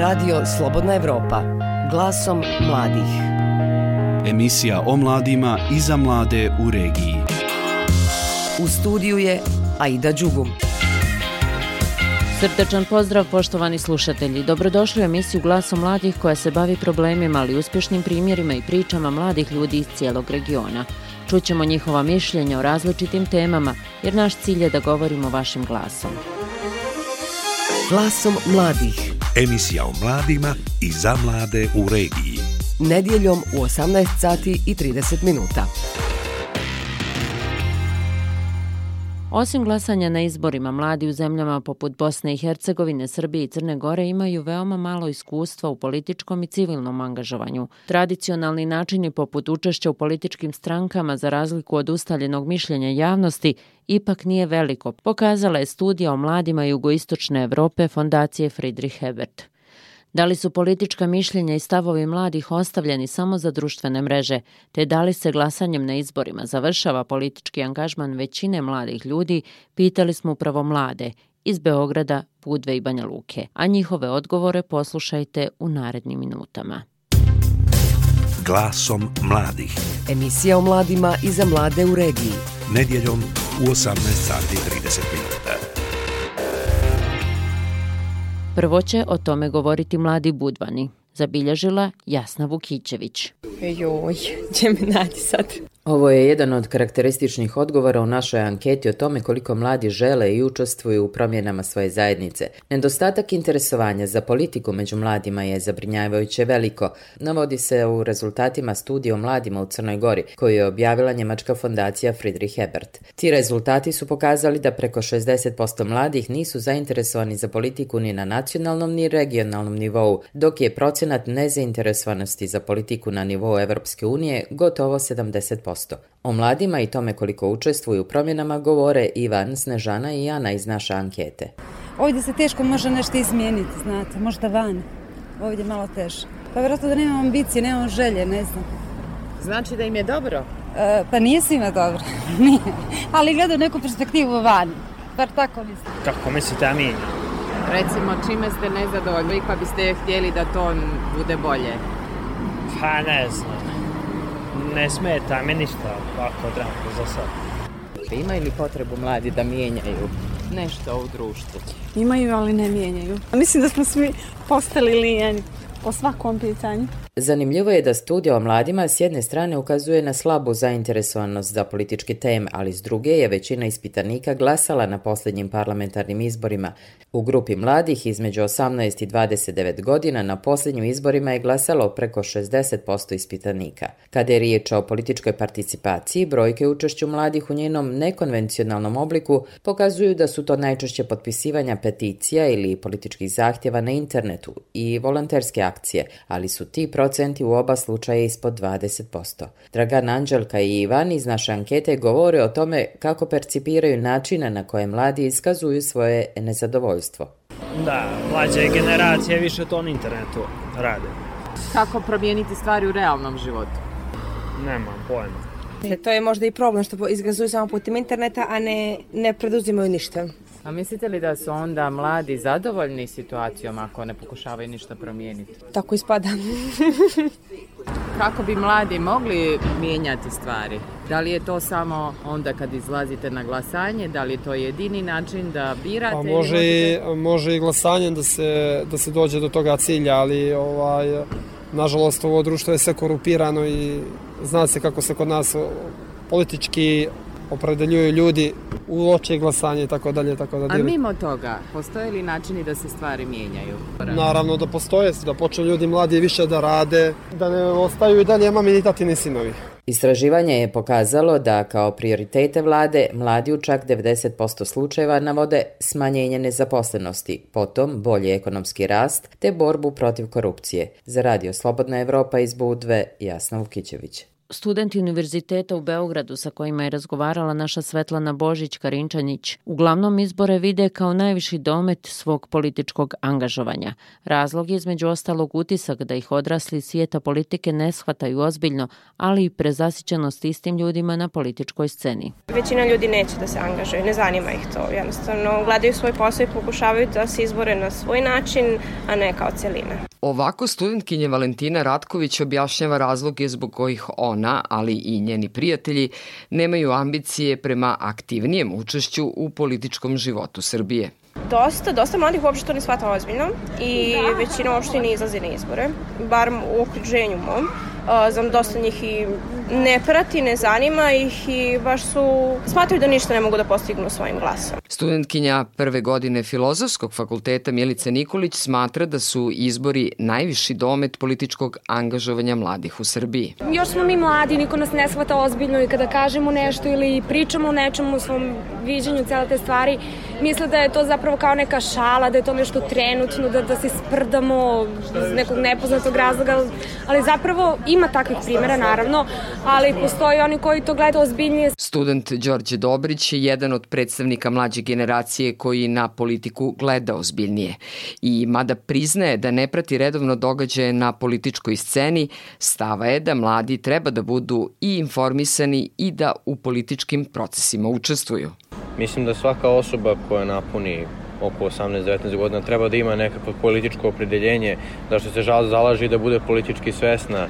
Radio Slobodna Evropa. Glasom mladih. Emisija o mladima i za mlade u regiji. U studiju je Aida Đugum. Srdačan pozdrav poštovani slušatelji. Dobrodošli u emisiju Glasom mladih koja se bavi problemima, ali uspješnim primjerima i pričama mladih ljudi iz cijelog regiona. Čućemo njihova mišljenja o različitim temama, jer naš cilj je da govorimo vašim glasom. Glasom mladih. Emisija o mladima i za mlade u regiji. Nedjeljom u 18 sati i 30 minuta. Osim glasanja na izborima, mladi u zemljama poput Bosne i Hercegovine, Srbije i Crne Gore imaju veoma malo iskustva u političkom i civilnom angažovanju. Tradicionalni načini poput učešća u političkim strankama za razliku od ustaljenog mišljenja javnosti ipak nije veliko, pokazala je studija o mladima jugoistočne Evrope fondacije Friedrich Ebert. Da li su politička mišljenja i stavovi mladih ostavljeni samo za društvene mreže, te da li se glasanjem na izborima završava politički angažman većine mladih ljudi, pitali smo upravo mlade iz Beograda, Budve i Banja Luke, a njihove odgovore poslušajte u narednim minutama. Glasom mladih. Emisija o mladima i za mlade u regiji. Nedjeljom u 18 sati 30 minuta. Prvo će o tome govoriti mladi budvani, zabilježila Jasna Vukićević. Joj, će me naći sad. Ovo je jedan od karakterističnih odgovora u našoj anketi o tome koliko mladi žele i učestvuju u promjenama svoje zajednice. Nedostatak interesovanja za politiku među mladima je zabrinjavajuće veliko. Navodi se u rezultatima studija o mladima u Crnoj Gori, koju je objavila njemačka fondacija Friedrich Ebert. Ti rezultati su pokazali da preko 60% mladih nisu zainteresovani za politiku ni na nacionalnom ni regionalnom nivou, dok je procenat nezainteresovanosti za politiku na nivou Evropske unije gotovo 70%. O mladima i tome koliko učestvuju u promjenama govore Ivan, Snežana i Jana iz naše ankete. Ovdje se teško može nešto izmijeniti, znate, možda van. Ovdje malo teže. Pa vjerojatno da nemam ambicije, nemam želje, ne znam. Znači da im je dobro? E, pa nije svima dobro, nije. Ali gledaju neku perspektivu van. Bar tako mislim. Kako mislite, a mi? Recimo, čime ste nezadovoljni pa biste htjeli da to bude bolje? Pa ne znam ne smeta mi ništa ovako trenutno za sad. Imaju li potrebu mladi da mijenjaju nešto u društvu? Imaju, ali ne mijenjaju. Mislim da smo svi postali lijeni po svakom pitanju. Zanimljivo je da studija o mladima s jedne strane ukazuje na slabu zainteresovanost za političke teme, ali s druge je većina ispitanika glasala na posljednjim parlamentarnim izborima. U grupi mladih između 18 i 29 godina na posljednjim izborima je glasalo preko 60% ispitanika. Kada je riječ o političkoj participaciji, brojke učešću mladih u njenom nekonvencionalnom obliku pokazuju da su to najčešće potpisivanja peticija ili političkih zahtjeva na internetu i volonterske akcije, ali su ti procenti u oba slučaja ispod 20%. Dragan Anđelka i Ivan iz naše ankete govore o tome kako percipiraju načine na koje mladi iskazuju svoje nezadovoljstvo. Da, mlađe generacije više to na internetu rade. Kako promijeniti stvari u realnom životu? Nemam pojma. E, to je možda i problem što izgazuju samo putem interneta, a ne, ne preduzimaju ništa. A mislite li da su onda mladi zadovoljni situacijom ako ne pokušavaju ništa promijeniti? Tako ispada. Kako bi mladi mogli mijenjati stvari? Da li je to samo onda kad izlazite na glasanje? Da li je to jedini način da birate? Pa može, možete... i, može i glasanje da se, da se dođe do toga cilja, ali ovaj, nažalost ovo društvo je sve korupirano i zna se kako se kod nas politički opredeljuju ljudi u oče glasanje i tako dalje tako da A mimo toga postoje li načini da se stvari mijenjaju? Naravno da postoje, da počnu ljudi mladi više da rade, da ne ostaju i dalje mami ni tati ni sinovi. Istraživanje je pokazalo da kao prioritete vlade mladi u čak 90% slučajeva navode smanjenje nezaposlenosti, potom bolji ekonomski rast te borbu protiv korupcije. Za radio Slobodna Evropa iz Budve, Jasna Vukićević. Studenti Univerziteta u Beogradu sa kojima je razgovarala naša Svetlana Božić-Karinčanić uglavnom izbore vide kao najviši domet svog političkog angažovanja. Razlog je između ostalog utisak da ih odrasli svijeta politike ne shvataju ozbiljno, ali i prezasićenost istim ljudima na političkoj sceni. Većina ljudi neće da se angažuje, ne zanima ih to. Jednostavno gledaju svoj posao i pokušavaju da se izbore na svoj način, a ne kao celina. Ovako studentkinje Valentina Ratković objašnjava razloge zbog kojih ona, ali i njeni prijatelji, nemaju ambicije prema aktivnijem učešću u političkom životu Srbije. Dosta, dosta mladih uopšte to ne shvata ozbiljno i većina uopšte ne izlazi na izbore, bar u okruženju mom znam dosta njih i ne prati, ne zanima ih i baš su, smatruju da ništa ne mogu da postignu svojim glasom. Studentkinja prve godine Filozofskog fakulteta Milica Nikolić smatra da su izbori najviši domet političkog angažovanja mladih u Srbiji. Još smo mi mladi, niko nas ne shvata ozbiljno i kada kažemo nešto ili pričamo o nečemu u svom viđenju cele te stvari, misle da je to zapravo kao neka šala, da je to nešto trenutno, da, da se sprdamo iz nekog nepoznatog razloga, ali zapravo ima takvih primjera naravno, ali postoji oni koji to gledaju ozbiljnije. Student Đorđe Dobrić je jedan od predstavnika mlađe generacije koji na politiku gleda ozbiljnije. I mada priznaje da ne prati redovno događaje na političkoj sceni, stava je da mladi treba da budu i informisani i da u političkim procesima učestvuju. Mislim da svaka osoba koja napuni oko 18-19 godina treba da ima nekakvo političko opredeljenje, da što se žal zalaži da bude politički svesna,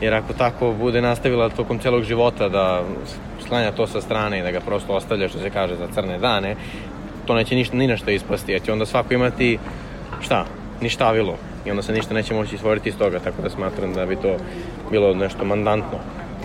jer ako tako bude nastavila tokom celog života da slanja to sa strane i da ga prosto ostavlja, što se kaže, za crne dane, to neće ništa, ni nešto ispasti, jer će onda svako imati, šta, ništavilo. I onda se ništa neće moći stvoriti iz toga, tako da smatram da bi to bilo nešto mandantno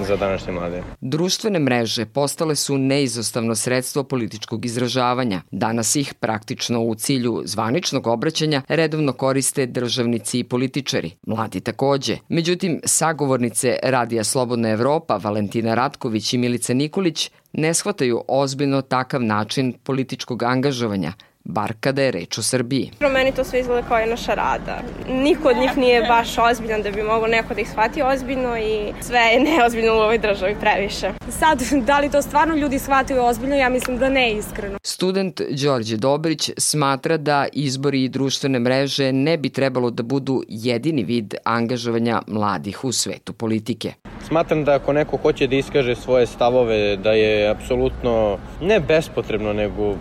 za današnje mlade. Društvene mreže postale su neizostavno sredstvo političkog izražavanja. Danas ih praktično u cilju zvaničnog obraćanja redovno koriste državnici i političari. Mladi takođe. Međutim, sagovornice Radija Slobodna Evropa Valentina Ratković i Milica Nikolić ne shvataju ozbiljno takav način političkog angažovanja – bar kada je reč o Srbiji. Pro meni to sve izgleda kao jedna šarada. Niko od njih nije baš ozbiljan da bi mogo neko da ih shvati ozbiljno i sve je neozbiljno u ovoj državi previše. Sad, da li to stvarno ljudi shvataju ozbiljno? Ja mislim da ne iskreno. Student Đorđe Dobrić smatra da izbori i društvene mreže ne bi trebalo da budu jedini vid angažovanja mladih u svetu politike. Smatram da ako neko hoće da iskaže svoje stavove, da je apsolutno ne bespotrebno, nego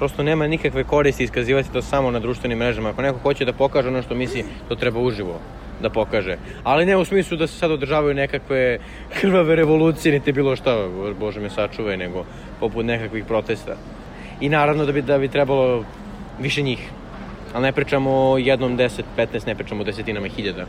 prosto nema nikakve koristi iskazivati to samo na društvenim mrežama. Ako neko hoće da pokaže ono što misli, to treba uživo da pokaže. Ali ne u smislu da se sad održavaju nekakve krvave revolucije, niti bilo šta, Bože me sačuvaj, nego poput nekakvih protesta. I naravno da bi, da bi trebalo više njih. Ali ne pričamo o jednom, deset, petnaest, ne pričamo o desetinama hiljada.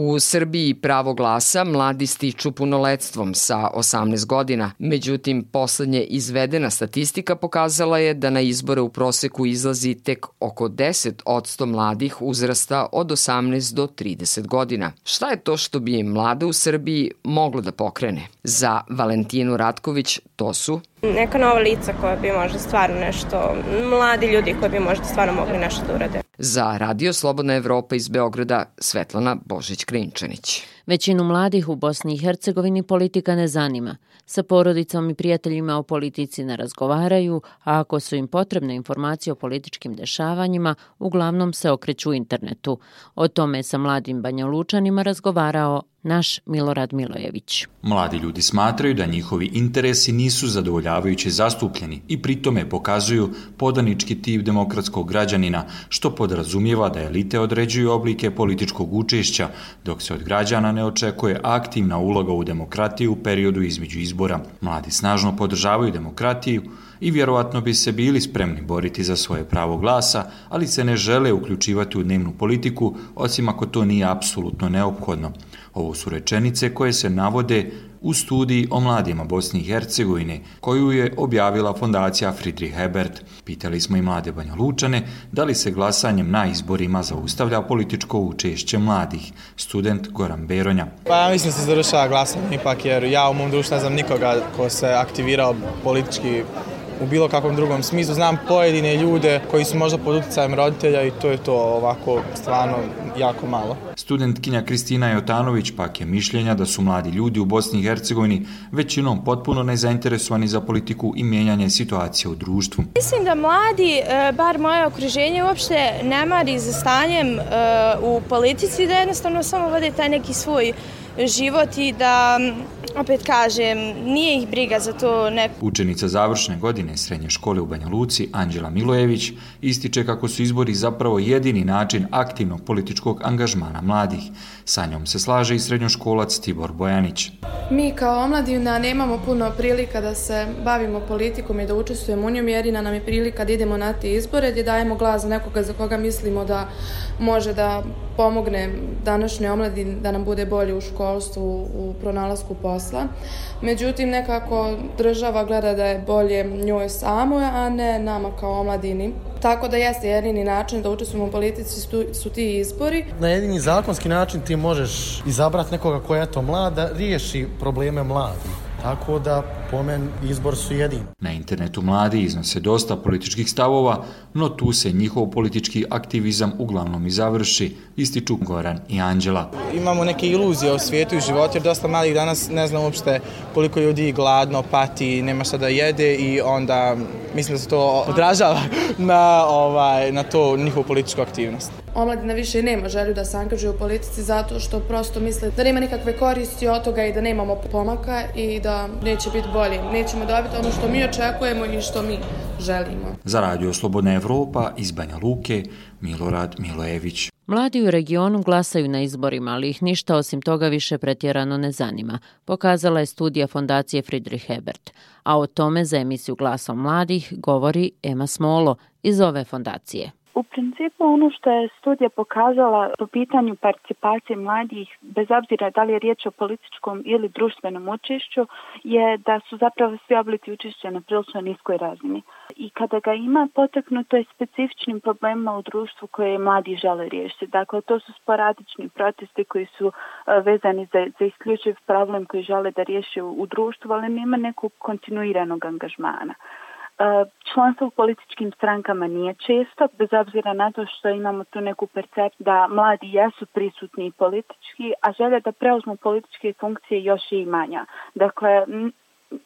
U Srbiji pravo glasa mladi stiču punoletstvom sa 18 godina. Međutim, poslednje izvedena statistika pokazala je da na izbore u proseku izlazi tek oko 10 od mladih uzrasta od 18 do 30 godina. Šta je to što bi mlade u Srbiji moglo da pokrene? Za Valentinu Ratković to su neka nova lica koja bi možda stvarno nešto, mladi ljudi koji bi možda stvarno mogli nešto da urade. Za Radio Slobodna Evropa iz Beograda Svetlana Božić-Krinčanić. Većinu mladih u Bosni i Hercegovini politika ne zanima. Sa porodicom i prijateljima o politici ne razgovaraju, a ako su im potrebne informacije o političkim dešavanjima, uglavnom se okreću internetu. O tome sa mladim banjalučanima razgovarao naš Milorad Milojević. Mladi ljudi smatraju da njihovi interesi nisu zadovoljavajuće zastupljeni i pritome pokazuju podanički tip demokratskog građanina, što podrazumijeva da elite određuju oblike političkog učešća, dok se od građana ne očekuje aktivna uloga u demokratiju u periodu između izbora. Mladi snažno podržavaju demokratiju i vjerovatno bi se bili spremni boriti za svoje pravo glasa, ali se ne žele uključivati u dnevnu politiku, osim ako to nije apsolutno neophodno. Ovo su rečenice koje se navode u studiji o mladima Bosni i Hercegovine, koju je objavila fondacija Friedrich Hebert. Pitali smo i mlade Banja Lučane da li se glasanjem na izborima zaustavlja političko učešće mladih. Student Goran Beronja. Pa ja mislim da se završava glasanje ipak jer ja u mom društvu ne znam nikoga ko se aktivirao politički u bilo kakvom drugom smislu. Znam pojedine ljude koji su možda pod utjecajem roditelja i to je to ovako stvarno jako malo. Studentkinja Kristina Jotanović pak je mišljenja da su mladi ljudi u Bosni i Hercegovini većinom potpuno nezainteresovani za politiku i mijenjanje situacije u društvu. Mislim da mladi, e, bar moje okruženje, uopšte ne mari za stanjem e, u politici, da jednostavno samo vode taj neki svoj život i da opet kažem, nije ih briga za to ne... Učenica završne godine srednje škole u Banja Luci, Anđela Milojević, ističe kako su izbori zapravo jedini način aktivnog političkog angažmana mladih. Sa njom se slaže i srednjoškolac Tibor Bojanić. Mi kao omladina nemamo puno prilika da se bavimo politikom i da učestvujemo u njom, jedina nam je prilika da idemo na te izbore, gdje dajemo glas za nekoga za koga mislimo da može da pomogne današnjoj omladini da nam bude bolje u školstvu, u pronalasku posla. Međutim, nekako država gleda da je bolje njoj samo, a ne nama kao omladini. Tako da jeste jedini način da učestvujemo u politici su ti izbori. Na jedini zakonski način ti možeš izabrati nekoga koja je to mlada, riješi probleme mladih. Tako da, po men, izbor su jedini. Na internetu mladi iznose dosta političkih stavova, no tu se njihov politički aktivizam uglavnom i završi, ističu Goran i Anđela. Imamo neke iluzije o svijetu i životu, jer dosta mladih danas ne znam uopšte koliko ljudi gladno, pati, nema šta da jede i onda mislim da se to odražava na, ovaj, na to njihovu političku aktivnost omladina više nema želju da se angažuje u politici zato što prosto misle da nema nikakve koristi od toga i da nemamo pomaka i da neće biti bolje. Nećemo dobiti ono što mi očekujemo i što mi želimo. Za radio Slobodna Evropa iz Banja Luke, Milorad Milojević. Mladi u regionu glasaju na izborima, ali ih ništa osim toga više pretjerano ne zanima, pokazala je studija Fondacije Friedrich Hebert. A o tome za emisiju Glasom mladih govori Ema Smolo iz ove fondacije. U principu ono što je studija pokazala po pitanju participacije mladih, bez obzira da li je riječ o političkom ili društvenom učešću, je da su zapravo svi oblici učešća na prilično niskoj razini. I kada ga ima poteknuto je specifičnim problemima u društvu koje mladi žele riješiti. Dakle, to su sporadični protesti koji su e, vezani za, za isključiv problem koji žele da riješi u društvu, ali nema nekog kontinuiranog angažmana. E, članstvo u političkim strankama nije često, bez obzira na to što imamo tu neku percepciju da mladi jesu prisutni politički, a želja da preuzmu političke funkcije još je i manja. Dakle,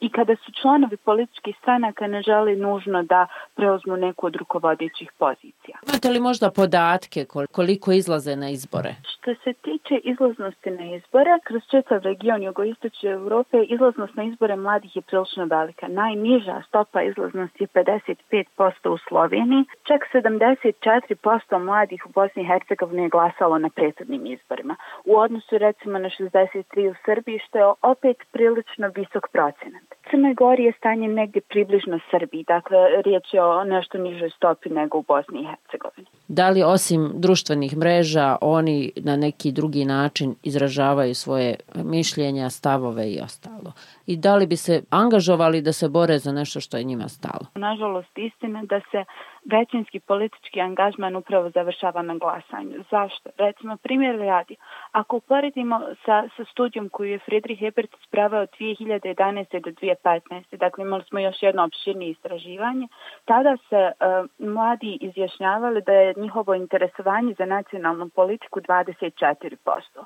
i kada su članovi političkih stranaka ne želi nužno da preuzmu neku od rukovodećih pozicija. Imate li možda podatke koliko izlaze na izbore? Što se tiče izlaznosti na izbore, kroz četav region jugoistočne Europe, izlaznost na izbore mladih je prilično velika. Najniža stopa izlaznosti je 55% u Sloveniji, čak 74% mladih u Bosni i Hercegovini je glasalo na prethodnim izborima. U odnosu recimo na 63 u Srbiji, što je opet prilično visok procen procenat. Crnoj Gori je stanje negdje približno Srbiji, dakle riječ je o nešto nižoj stopi nego u Bosni i Hercegovini. Da li osim društvenih mreža oni na neki drugi način izražavaju svoje mišljenja, stavove i ostalo? I da li bi se angažovali da se bore za nešto što je njima stalo? Nažalost, istina da se većinski politički angažman upravo završava na glasanju. Zašto? Recimo, primjer radi. Ako uporedimo sa, sa studijom koju je Friedrich Hebert spravao od 2011. do 2015. Dakle, imali smo još jedno opširnije istraživanje. Tada se uh, mladi izjašnjavali da je njihovo interesovanje za nacionalnu politiku 24%.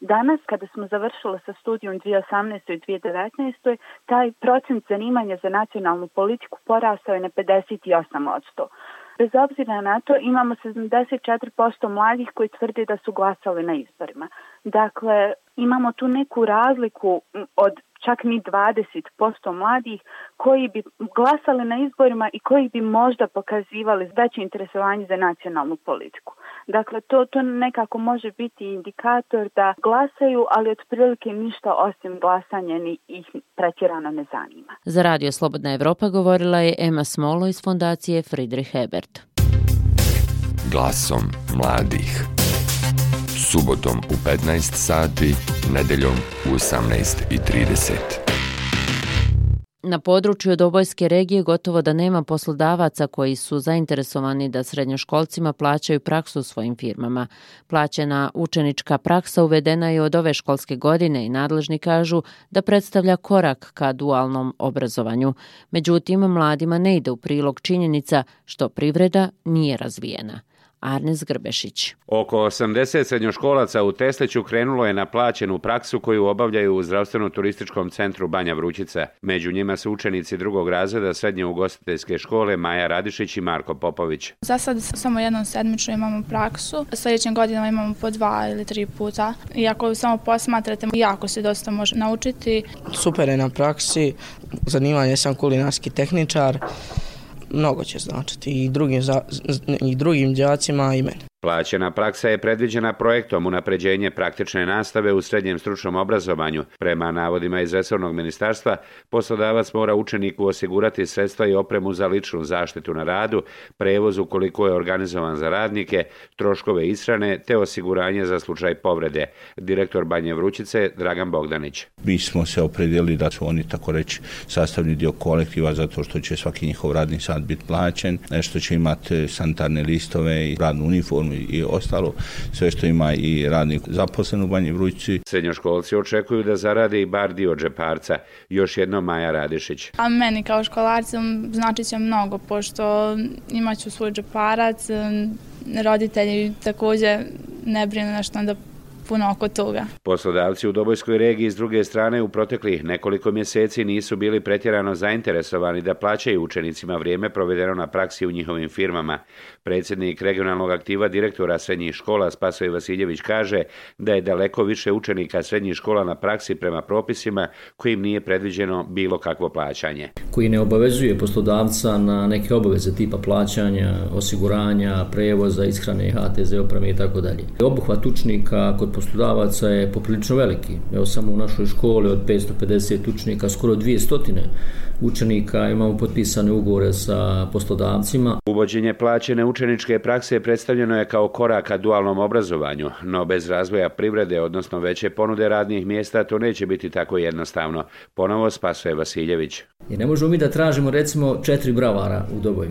Danas, kada smo završili sa studijom 2018. i 2019. taj procent zanimanja za nacionalnu politiku porasao je na 58%. Bez obzira na to, imamo 74% mladih koji tvrde da su glasali na izborima. Dakle, imamo tu neku razliku od čak ni 20% mladih koji bi glasali na izborima i koji bi možda pokazivali veće interesovanje za nacionalnu politiku. Dakle, to, to nekako može biti indikator da glasaju, ali otprilike ništa osim glasanja ni ih pretjerano ne zanima. Za Radio Slobodna Evropa govorila je Ema Smolo iz fondacije Friedrich Hebert. Glasom mladih. Subotom u 15 sati, nedeljom u 18.30. Na području Dobojske regije gotovo da nema poslodavaca koji su zainteresovani da srednjoškolcima plaćaju praksu svojim firmama. Plaćena učenička praksa uvedena je od ove školske godine i nadležni kažu da predstavlja korak ka dualnom obrazovanju. Međutim, mladima ne ide u prilog činjenica što privreda nije razvijena. Arnes Grbešić. Oko 80 srednjoškolaca u Tesliću krenulo je na plaćenu praksu koju obavljaju u zdravstveno-turističkom centru Banja Vrućica. Među njima su učenici drugog razreda srednje ugostiteljske škole Maja Radišić i Marko Popović. Za sad samo jednom sedmično imamo praksu. Sljedećem godinama imamo po dva ili tri puta. I ako samo posmatrate, jako se dosta može naučiti. Super je na praksi. Zanimanje sam kulinarski tehničar mnogo će značiti i drugim, za, i drugim djacima i meni. Plaćena praksa je predviđena projektom unapređenje praktične nastave u srednjem stručnom obrazovanju. Prema navodima iz Resornog ministarstva, poslodavac mora učeniku osigurati sredstva i opremu za ličnu zaštitu na radu, prevoz ukoliko je organizovan za radnike, troškove ishrane te osiguranje za slučaj povrede. Direktor Banje Vrućice, Dragan Bogdanić. Mi smo se opredjeli da su oni tako reći sastavni dio kolektiva zato što će svaki njihov radni sad biti plaćen, nešto će imati e, sanitarne listove i radnu uniformu i ostalo, sve što ima i radnik zaposlen u Banji Vrućici. Srednjoškolci očekuju da zarade i bar dio džeparca. Još jedno Maja Radišić. A meni kao školarcom znači će mnogo, pošto imaću svoj džeparac, roditelji također ne brinu nešto da puno oko toga. Poslodavci u Dobojskoj regiji s druge strane u proteklih nekoliko mjeseci nisu bili pretjerano zainteresovani da plaćaju učenicima vrijeme provedeno na praksi u njihovim firmama. Predsjednik regionalnog aktiva direktora srednjih škola Spasoj Vasiljević kaže da je daleko više učenika srednjih škola na praksi prema propisima kojim nije predviđeno bilo kakvo plaćanje. Koji ne obavezuje poslodavca na neke obaveze tipa plaćanja, osiguranja, prevoza, ishrane, HTZ opreme i tako dalje. Obuhvat učenika kod poslodavaca je poprilično veliki. Evo samo u našoj školi od 550 učenika, skoro 200 učenika imamo potpisane ugovore sa poslodavcima. Uvođenje plaćene učeničke prakse predstavljeno je kao korak ka dualnom obrazovanju, no bez razvoja privrede, odnosno veće ponude radnih mjesta, to neće biti tako jednostavno. Ponovo spasuje Vasiljević. I ne možemo mi da tražimo recimo četiri bravara u Doboju,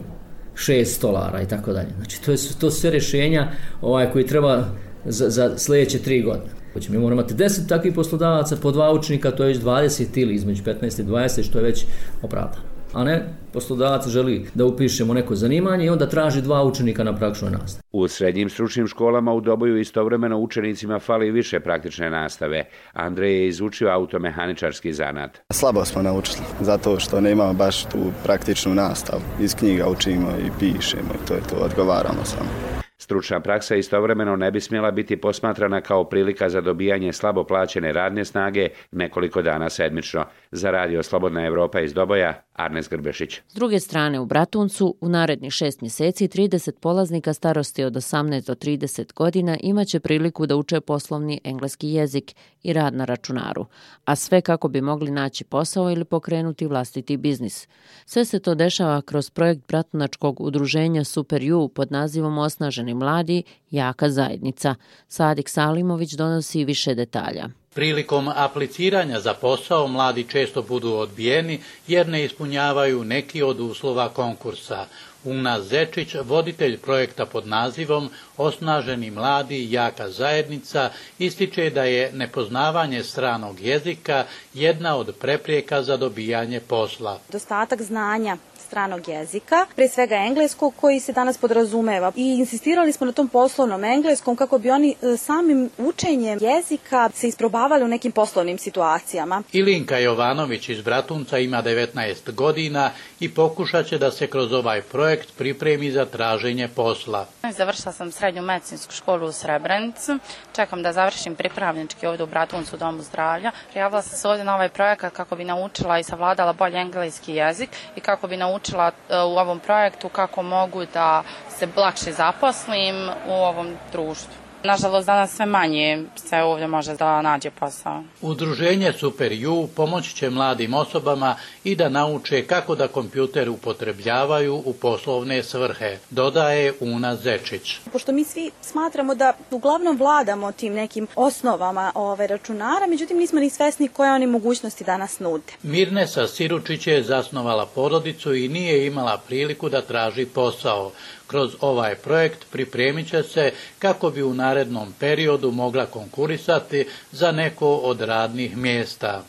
šest stolara i tako dalje. Znači to, je, to sve rješenja ovaj, koji treba za, za sljedeće tri godine. Hoće, mi moramo imati 10 takvih poslodavaca po dva učenika, to je već 20 ili između 15 i 20, što je već opravdano. A ne, poslodavac želi da upišemo neko zanimanje i onda traži dva učenika na praktičnoj nastavi. U srednjim stručnim školama u Doboju istovremeno učenicima fali više praktične nastave. Andrej je izučio automehaničarski zanat. Slabo smo naučili, zato što ne imamo baš tu praktičnu nastavu. Iz knjiga učimo i pišemo i to je to, odgovaramo samo. Stručna praksa istovremeno ne bi smjela biti posmatrana kao prilika za dobijanje slabo plaćene radne snage nekoliko dana sedmično. Za radio Slobodna Evropa iz Doboja, Arnes Grbešić. S druge strane, u Bratuncu u narednih šest mjeseci 30 polaznika starosti od 18 do 30 godina imaće priliku da uče poslovni engleski jezik i rad na računaru, a sve kako bi mogli naći posao ili pokrenuti vlastiti biznis. Sve se to dešava kroz projekt Bratunačkog udruženja Super U pod nazivom Osnaženi mladi, jaka zajednica. Sadik Salimović donosi više detalja. Prilikom apliciranja za posao mladi često budu odbijeni jer ne ispunjavaju neki od uslova konkursa. Una Zečić, voditelj projekta pod nazivom Osnaženi mladi jaka zajednica, ističe da je nepoznavanje stranog jezika jedna od preprijeka za dobijanje posla. Dostatak znanja stranog jezika, pre svega engleskog koji se danas podrazumeva. I insistirali smo na tom poslovnom engleskom kako bi oni e, samim učenjem jezika se isprobavali u nekim poslovnim situacijama. Ilinka Jovanović iz Bratunca ima 19 godina i pokušat će da se kroz ovaj projekt pripremi za traženje posla. Završila sam srednju medicinsku školu u Srebrenicu. Čekam da završim pripravnički ovdje u Bratuncu u Domu zdravlja. Prijavila sam se ovdje na ovaj projekat kako bi naučila i savladala bolje engleski jezik i kako bi naučila naučila e, u ovom projektu kako mogu da se lakše zaposlim u ovom društvu. Nažalost, danas sve manje se ovdje može da nađe posao. Udruženje Super U pomoći će mladim osobama i da nauče kako da kompjuter upotrebljavaju u poslovne svrhe, dodaje Una Zečić. Pošto mi svi smatramo da uglavnom vladamo tim nekim osnovama ove računara, međutim nismo ni svesni koje oni mogućnosti danas nude. Mirnesa Siručić je zasnovala porodicu i nije imala priliku da traži posao. Kroz ovaj projekt pripremit će se kako bi u narednom periodu mogla konkurisati za neko od radnih mjesta.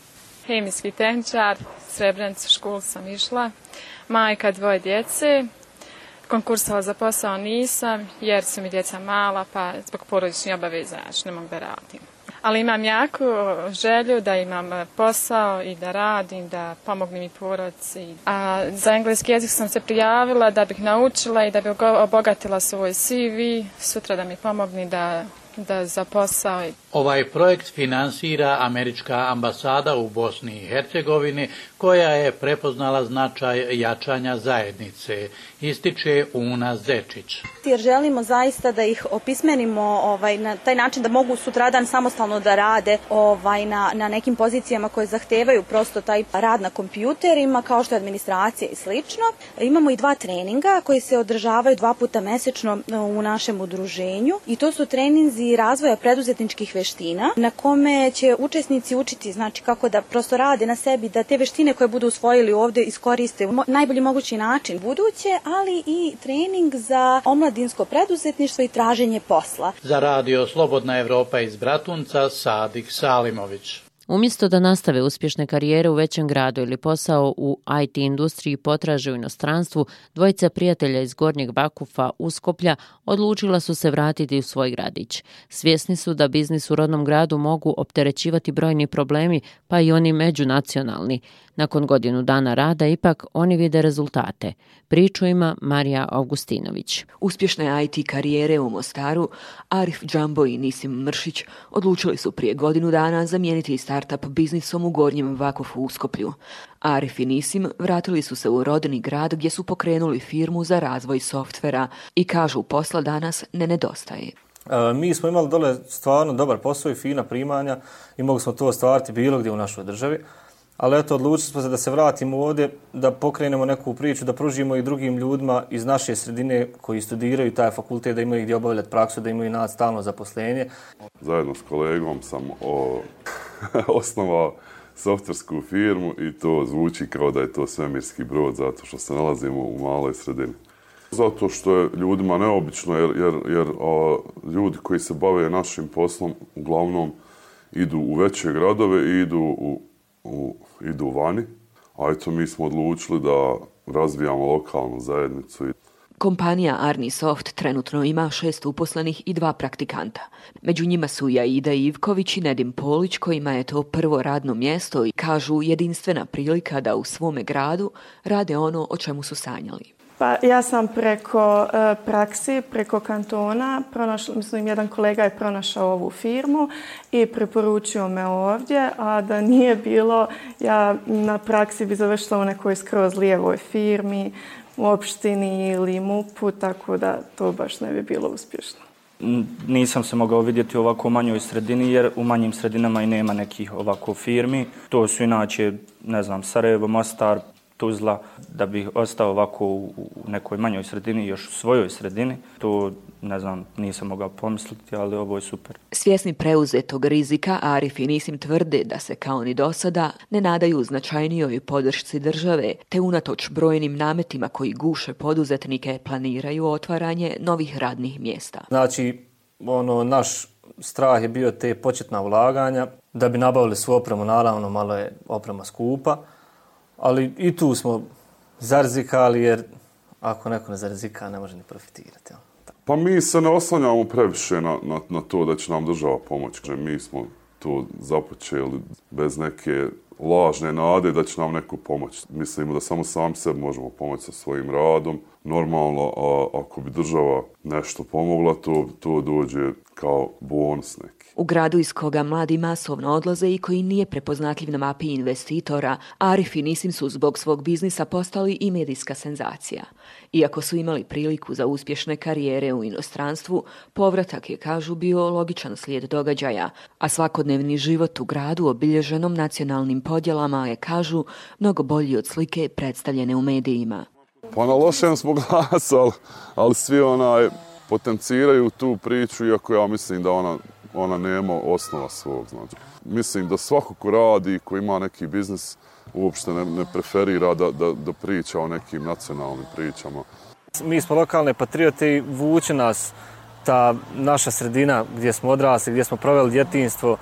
Hemijski tehničar, Srebrenicu školu sam išla, majka dvoje djece, konkursala za posao nisam jer su mi djeca mala pa zbog porodičnih obaveza znači, ne mogu da radim ali imam jako želju da imam e, posao i da radim, da pomognem i porodci. A za engleski jezik sam se prijavila da bih naučila i da bih obogatila svoj CV, sutra da mi pomogni da da za posao. Ovaj projekt finansira Američka ambasada u Bosni i Hercegovini koja je prepoznala značaj jačanja zajednice, ističe Una Zečić. Jer želimo zaista da ih opismenimo ovaj, na taj način da mogu sutradan samostalno da rade ovaj, na, na nekim pozicijama koje zahtevaju prosto taj rad na kompjuterima kao što je administracija i slično. Imamo i dva treninga koji se održavaju dva puta mesečno e, u našem udruženju i to su treninzi razvoja preduzetničkih veština na kome će učesnici učiti znači kako da prosto rade na sebi da te veštine koje budu usvojili ovde iskoriste u najbolji mogući način buduće, ali i trening za omladinsko preduzetništvo i traženje posla. Za radio Slobodna Evropa iz Bratunca, Sadik Salimović. Umjesto da nastave uspješne karijere u većem gradu ili posao u IT industriji potraže u inostranstvu, dvojica prijatelja iz Gornjeg Bakufa, Uskoplja, odlučila su se vratiti u svoj gradić. Svjesni su da biznis u rodnom gradu mogu opterećivati brojni problemi, pa i oni međunacionalni. Nakon godinu dana rada, ipak, oni vide rezultate. Priču ima Marija Augustinović. Uspješne IT karijere u Mostaru, Arif Džambo i Nisim Mršić odlučili su prije godinu dana zamijeniti startup biznisom u Gornjem Vakofu u Skoplju. Arif i Nisim vratili su se u rodini grad gdje su pokrenuli firmu za razvoj softvera i kažu posla danas ne nedostaje. E, mi smo imali dole stvarno dobar posao i fina primanja i mogli smo to ostvariti bilo gdje u našoj državi ali eto, odlučili smo se da se vratimo ovdje, da pokrenemo neku priču, da pružimo i drugim ljudima iz naše sredine koji studiraju taj fakultet, da imaju gdje obavljati praksu, da imaju nad stalno zaposlenje. Zajedno s kolegom sam o, osnovao softversku firmu i to zvuči kao da je to svemirski brod zato što se nalazimo u maloj sredini. Zato što je ljudima neobično jer, jer, jer o, ljudi koji se bave našim poslom uglavnom idu u veće gradove i idu u u, idu vani, a eto mi smo odlučili da razvijamo lokalnu zajednicu. Kompanija Arni Soft trenutno ima šest uposlenih i dva praktikanta. Među njima su Jaida Ivković i Nedim Polić, kojima je to prvo radno mjesto i kažu jedinstvena prilika da u svome gradu rade ono o čemu su sanjali. Pa ja sam preko e, praksi, preko kantona, pronašla, mislim, jedan kolega je pronašao ovu firmu i preporučio me ovdje, a da nije bilo, ja na praksi bi završila u nekoj skroz lijevoj firmi, u opštini ili MUP-u, tako da to baš ne bi bilo uspješno. Nisam se mogao vidjeti ovako u manjoj sredini, jer u manjim sredinama i nema nekih ovako firmi. To su inače, ne znam, Sarajevo, Mostar, Tuzla, da bih ostao ovako u nekoj manjoj sredini, još u svojoj sredini, to ne znam, nisam mogao pomisliti, ali ovo je super. Svjesni preuzetog rizika, Arif i Nisim tvrde da se kao ni do sada ne nadaju značajnijoj podršci države, te unatoč brojnim nametima koji guše poduzetnike planiraju otvaranje novih radnih mjesta. Znači, ono, naš strah je bio te početna ulaganja, da bi nabavili svu opremu, naravno malo je oprema skupa, ali i tu smo zarzikali jer ako neko ne zarzika ne može ni profitirati. Pa mi se ne oslanjamo previše na, na, na to da će nam država pomoći. Mi smo to započeli bez neke lažne nade da će nam neko pomoći. Mislimo da samo sam sebi možemo pomoći sa svojim radom. Normalno, a ako bi država nešto pomogla, to, to dođe kao bonus neki. U gradu iz koga mladi masovno odlaze i koji nije prepoznatljiv na mapi investitora, Arif i Nisim su zbog svog biznisa postali i medijska senzacija. Iako su imali priliku za uspješne karijere u inostranstvu, povratak je, kažu, bio logičan slijed događaja, a svakodnevni život u gradu obilježenom nacionalnim podjelama je, kažu, mnogo bolji od slike predstavljene u medijima. Pa na lošem smo glas, ali, ali svi onaj potenciraju tu priču, iako ja mislim da ona ona nema osnova svog. Znači. Mislim da svako ko radi, ko ima neki biznis, uopšte ne, ne preferira da, da, da priča o nekim nacionalnim pričama. Mi smo lokalne patriote i vuče nas ta naša sredina gdje smo odrasli, gdje smo proveli djetinstvo.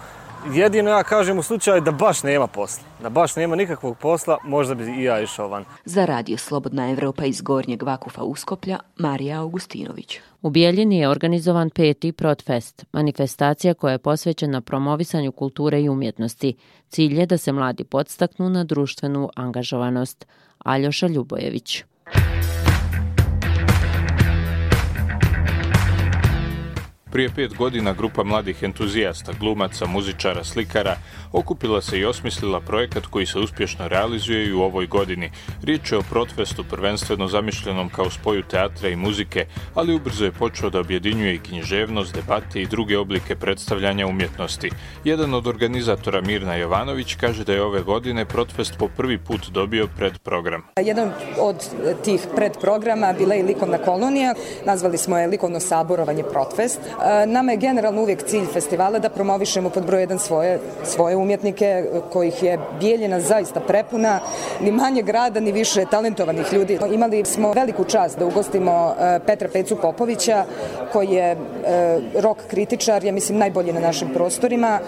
Jedino ja kažem u slučaju da baš nema posla. Da baš nema nikakvog posla, možda bi i ja išao van. Za radio Slobodna Evropa iz Gornjeg Vakufa Uskoplja, Marija Augustinović. U Bijeljini je organizovan peti Protfest, manifestacija koja je posvećena promovisanju kulture i umjetnosti. Cilj je da se mladi podstaknu na društvenu angažovanost. Aljoša Ljubojević. Prije pet godina grupa mladih entuzijasta, glumaca, muzičara, slikara okupila se i osmislila projekat koji se uspješno realizuje i u ovoj godini. Riječ je o protfestu prvenstveno zamišljenom kao spoju teatra i muzike, ali ubrzo je počeo da objedinjuje i književnost, debate i druge oblike predstavljanja umjetnosti. Jedan od organizatora Mirna Jovanović kaže da je ove godine protfest po prvi put dobio predprogram. Jedan od tih predprograma bila je likovna kolonija, nazvali smo je likovno saborovanje protfest. Nama je generalno uvijek cilj festivala da promovišemo pod broj jedan svoje, svoje umjetnike kojih je Bijeljina zaista prepuna, ni manje grada, ni više talentovanih ljudi. Imali smo veliku čast da ugostimo Petra Pecu Popovića, koji je rok kritičar, ja mislim najbolji na našim prostorima.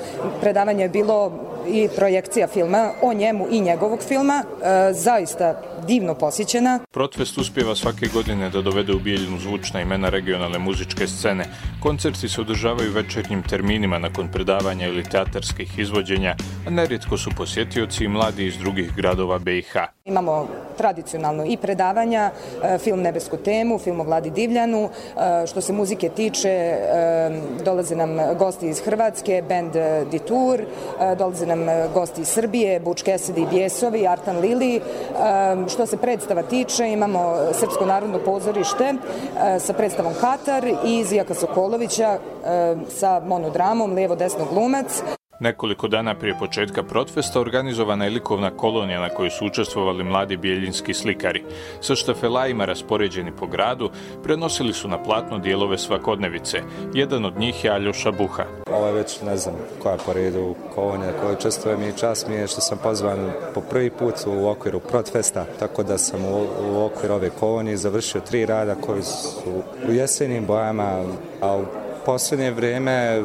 Predavanje je bilo i projekcija filma o njemu i njegovog filma, e, zaista divno posjećena. Protfest uspjeva svake godine da dovede u Bijeljinu zvučna imena regionalne muzičke scene. Koncerti se održavaju večernjim terminima nakon predavanja ili teatarskih izvođenja, a nerijetko su posjetioci i mladi iz drugih gradova BiH. Imamo tradicionalno i predavanja, e, film Nebesku temu, film o Vladi Divljanu. E, što se muzike tiče, e, dolaze nam gosti iz Hrvatske, band Detour, dolaze nam gosti iz Srbije, Buč Kesedi i Bjesovi, Artan Lili. Što se predstava tiče, imamo Srpsko narodno pozorište sa predstavom Katar i Zijaka Sokolovića sa monodramom Lijevo-desno glumac. Nekoliko dana prije početka protfesta organizovana je likovna kolonija na kojoj su učestvovali mladi bijeljinski slikari. Sa štafelajima raspoređeni po gradu, prenosili su na platno dijelove svakodnevice. Jedan od njih je Aljoša Buha. Ovo je već, ne znam, koja po redu kolonija koja učestvuje mi čas mi je što sam pozvan po prvi put u okviru protfesta, tako da sam u, u okviru ove kolonije završio tri rada koji su u jesenim bojama, a u posljednje vrijeme e,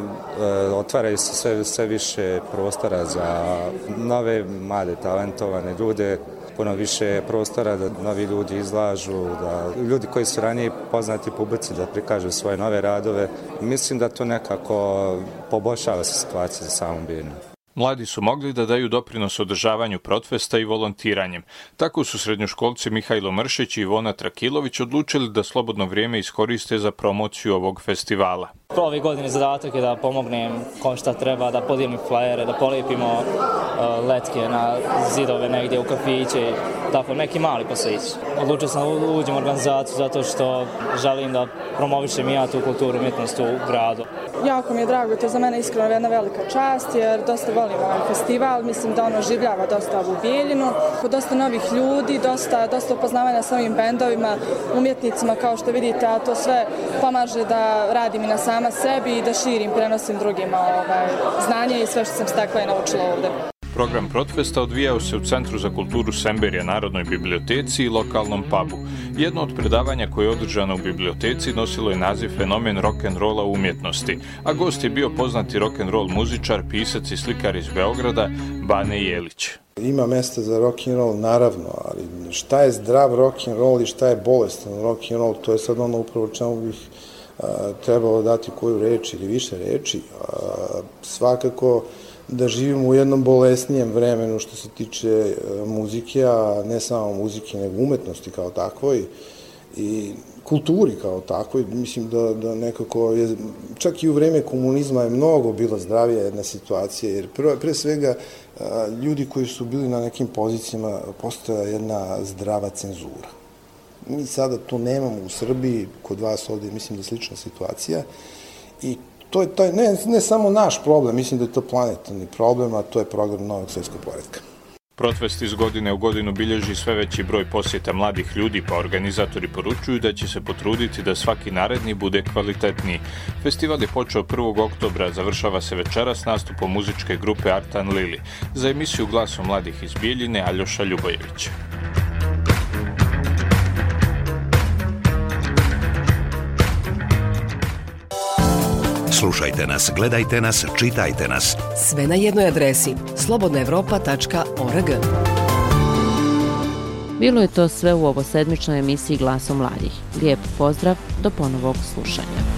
otvaraju se sve, sve više prostora za nove, mlade, talentovane ljude, puno više prostora da novi ljudi izlažu, da ljudi koji su ranije poznati publici da prikažu svoje nove radove. Mislim da to nekako poboljšava se situacija za samom Birnu. Mladi su mogli da daju doprinos održavanju protfesta i volontiranjem. Tako su srednjoškolci Mihajlo Mršić i Ivona Trakilović odlučili da slobodno vrijeme iskoriste za promociju ovog festivala. Ove godine zadatak je da pomognem kom šta treba, da podijelim flajere, da polijepimo uh, letke na zidove negdje u kafiće, tako neki mali poslić. Odlučio sam uđem u organizaciju zato što želim da promovišem ja tu kulturu umjetnost u gradu. Jako mi je drago, to je za mene iskreno jedna velika čast, jer dosta volim ovaj festival, mislim da ono življava dosta ovu Bijeljinu, dosta novih ljudi, dosta, dosta upoznavanja sa ovim bendovima, umjetnicima, kao što vidite, a to sve pomaže da radim i na sama sebi i da širim, prenosim drugima ovaj, znanje i sve što sam stakla i naučila ovde. Program Protfesta odvijao se u Centru za kulturu Semberija, Narodnoj biblioteci i lokalnom pubu. Jedno od predavanja koje je održano u biblioteci nosilo je naziv Fenomen rock'n'rolla u umjetnosti, a gost je bio poznati rock'n'roll muzičar, pisac i slikar iz Beograda, Bane Jelić. Ima mesta za rock'n'roll, naravno, ali šta je zdrav rock'n'roll i šta je bolestan rock'n'roll, to je sad ono upravo čemu bih trebalo dati koju reč ili više reči. A, svakako, da živimo u jednom bolesnijem vremenu što se tiče e, muzike, a ne samo muzike, nego umetnosti kao takvoj i kulturi kao takvoj. Mislim da, da nekako je, čak i u vreme komunizma je mnogo bila zdravija jedna situacija, jer pre, pre svega e, ljudi koji su bili na nekim pozicijama postoja jedna zdrava cenzura. Mi sada to nemamo u Srbiji, kod vas ovdje mislim da je slična situacija i to je taj, ne, ne samo naš problem, mislim da je to planetarni problem, a to je program novog svjetskog poredka. Protvest iz godine u godinu bilježi sve veći broj posjeta mladih ljudi, pa organizatori poručuju da će se potruditi da svaki naredni bude kvalitetniji. Festival je počeo 1. oktobra, završava se večera s nastupom muzičke grupe Artan Lili. Za emisiju Glasom mladih iz Bijeljine, Aljoša Ljubojević. Slušajte nas, gledajte nas, čitajte nas. Sve na jednoj adresi slobodnaevropa.org. Bilo je to sve u ovo sedmičnoj emisiji Glasom mladih. Lijep pozdrav, do ponovog slušanja.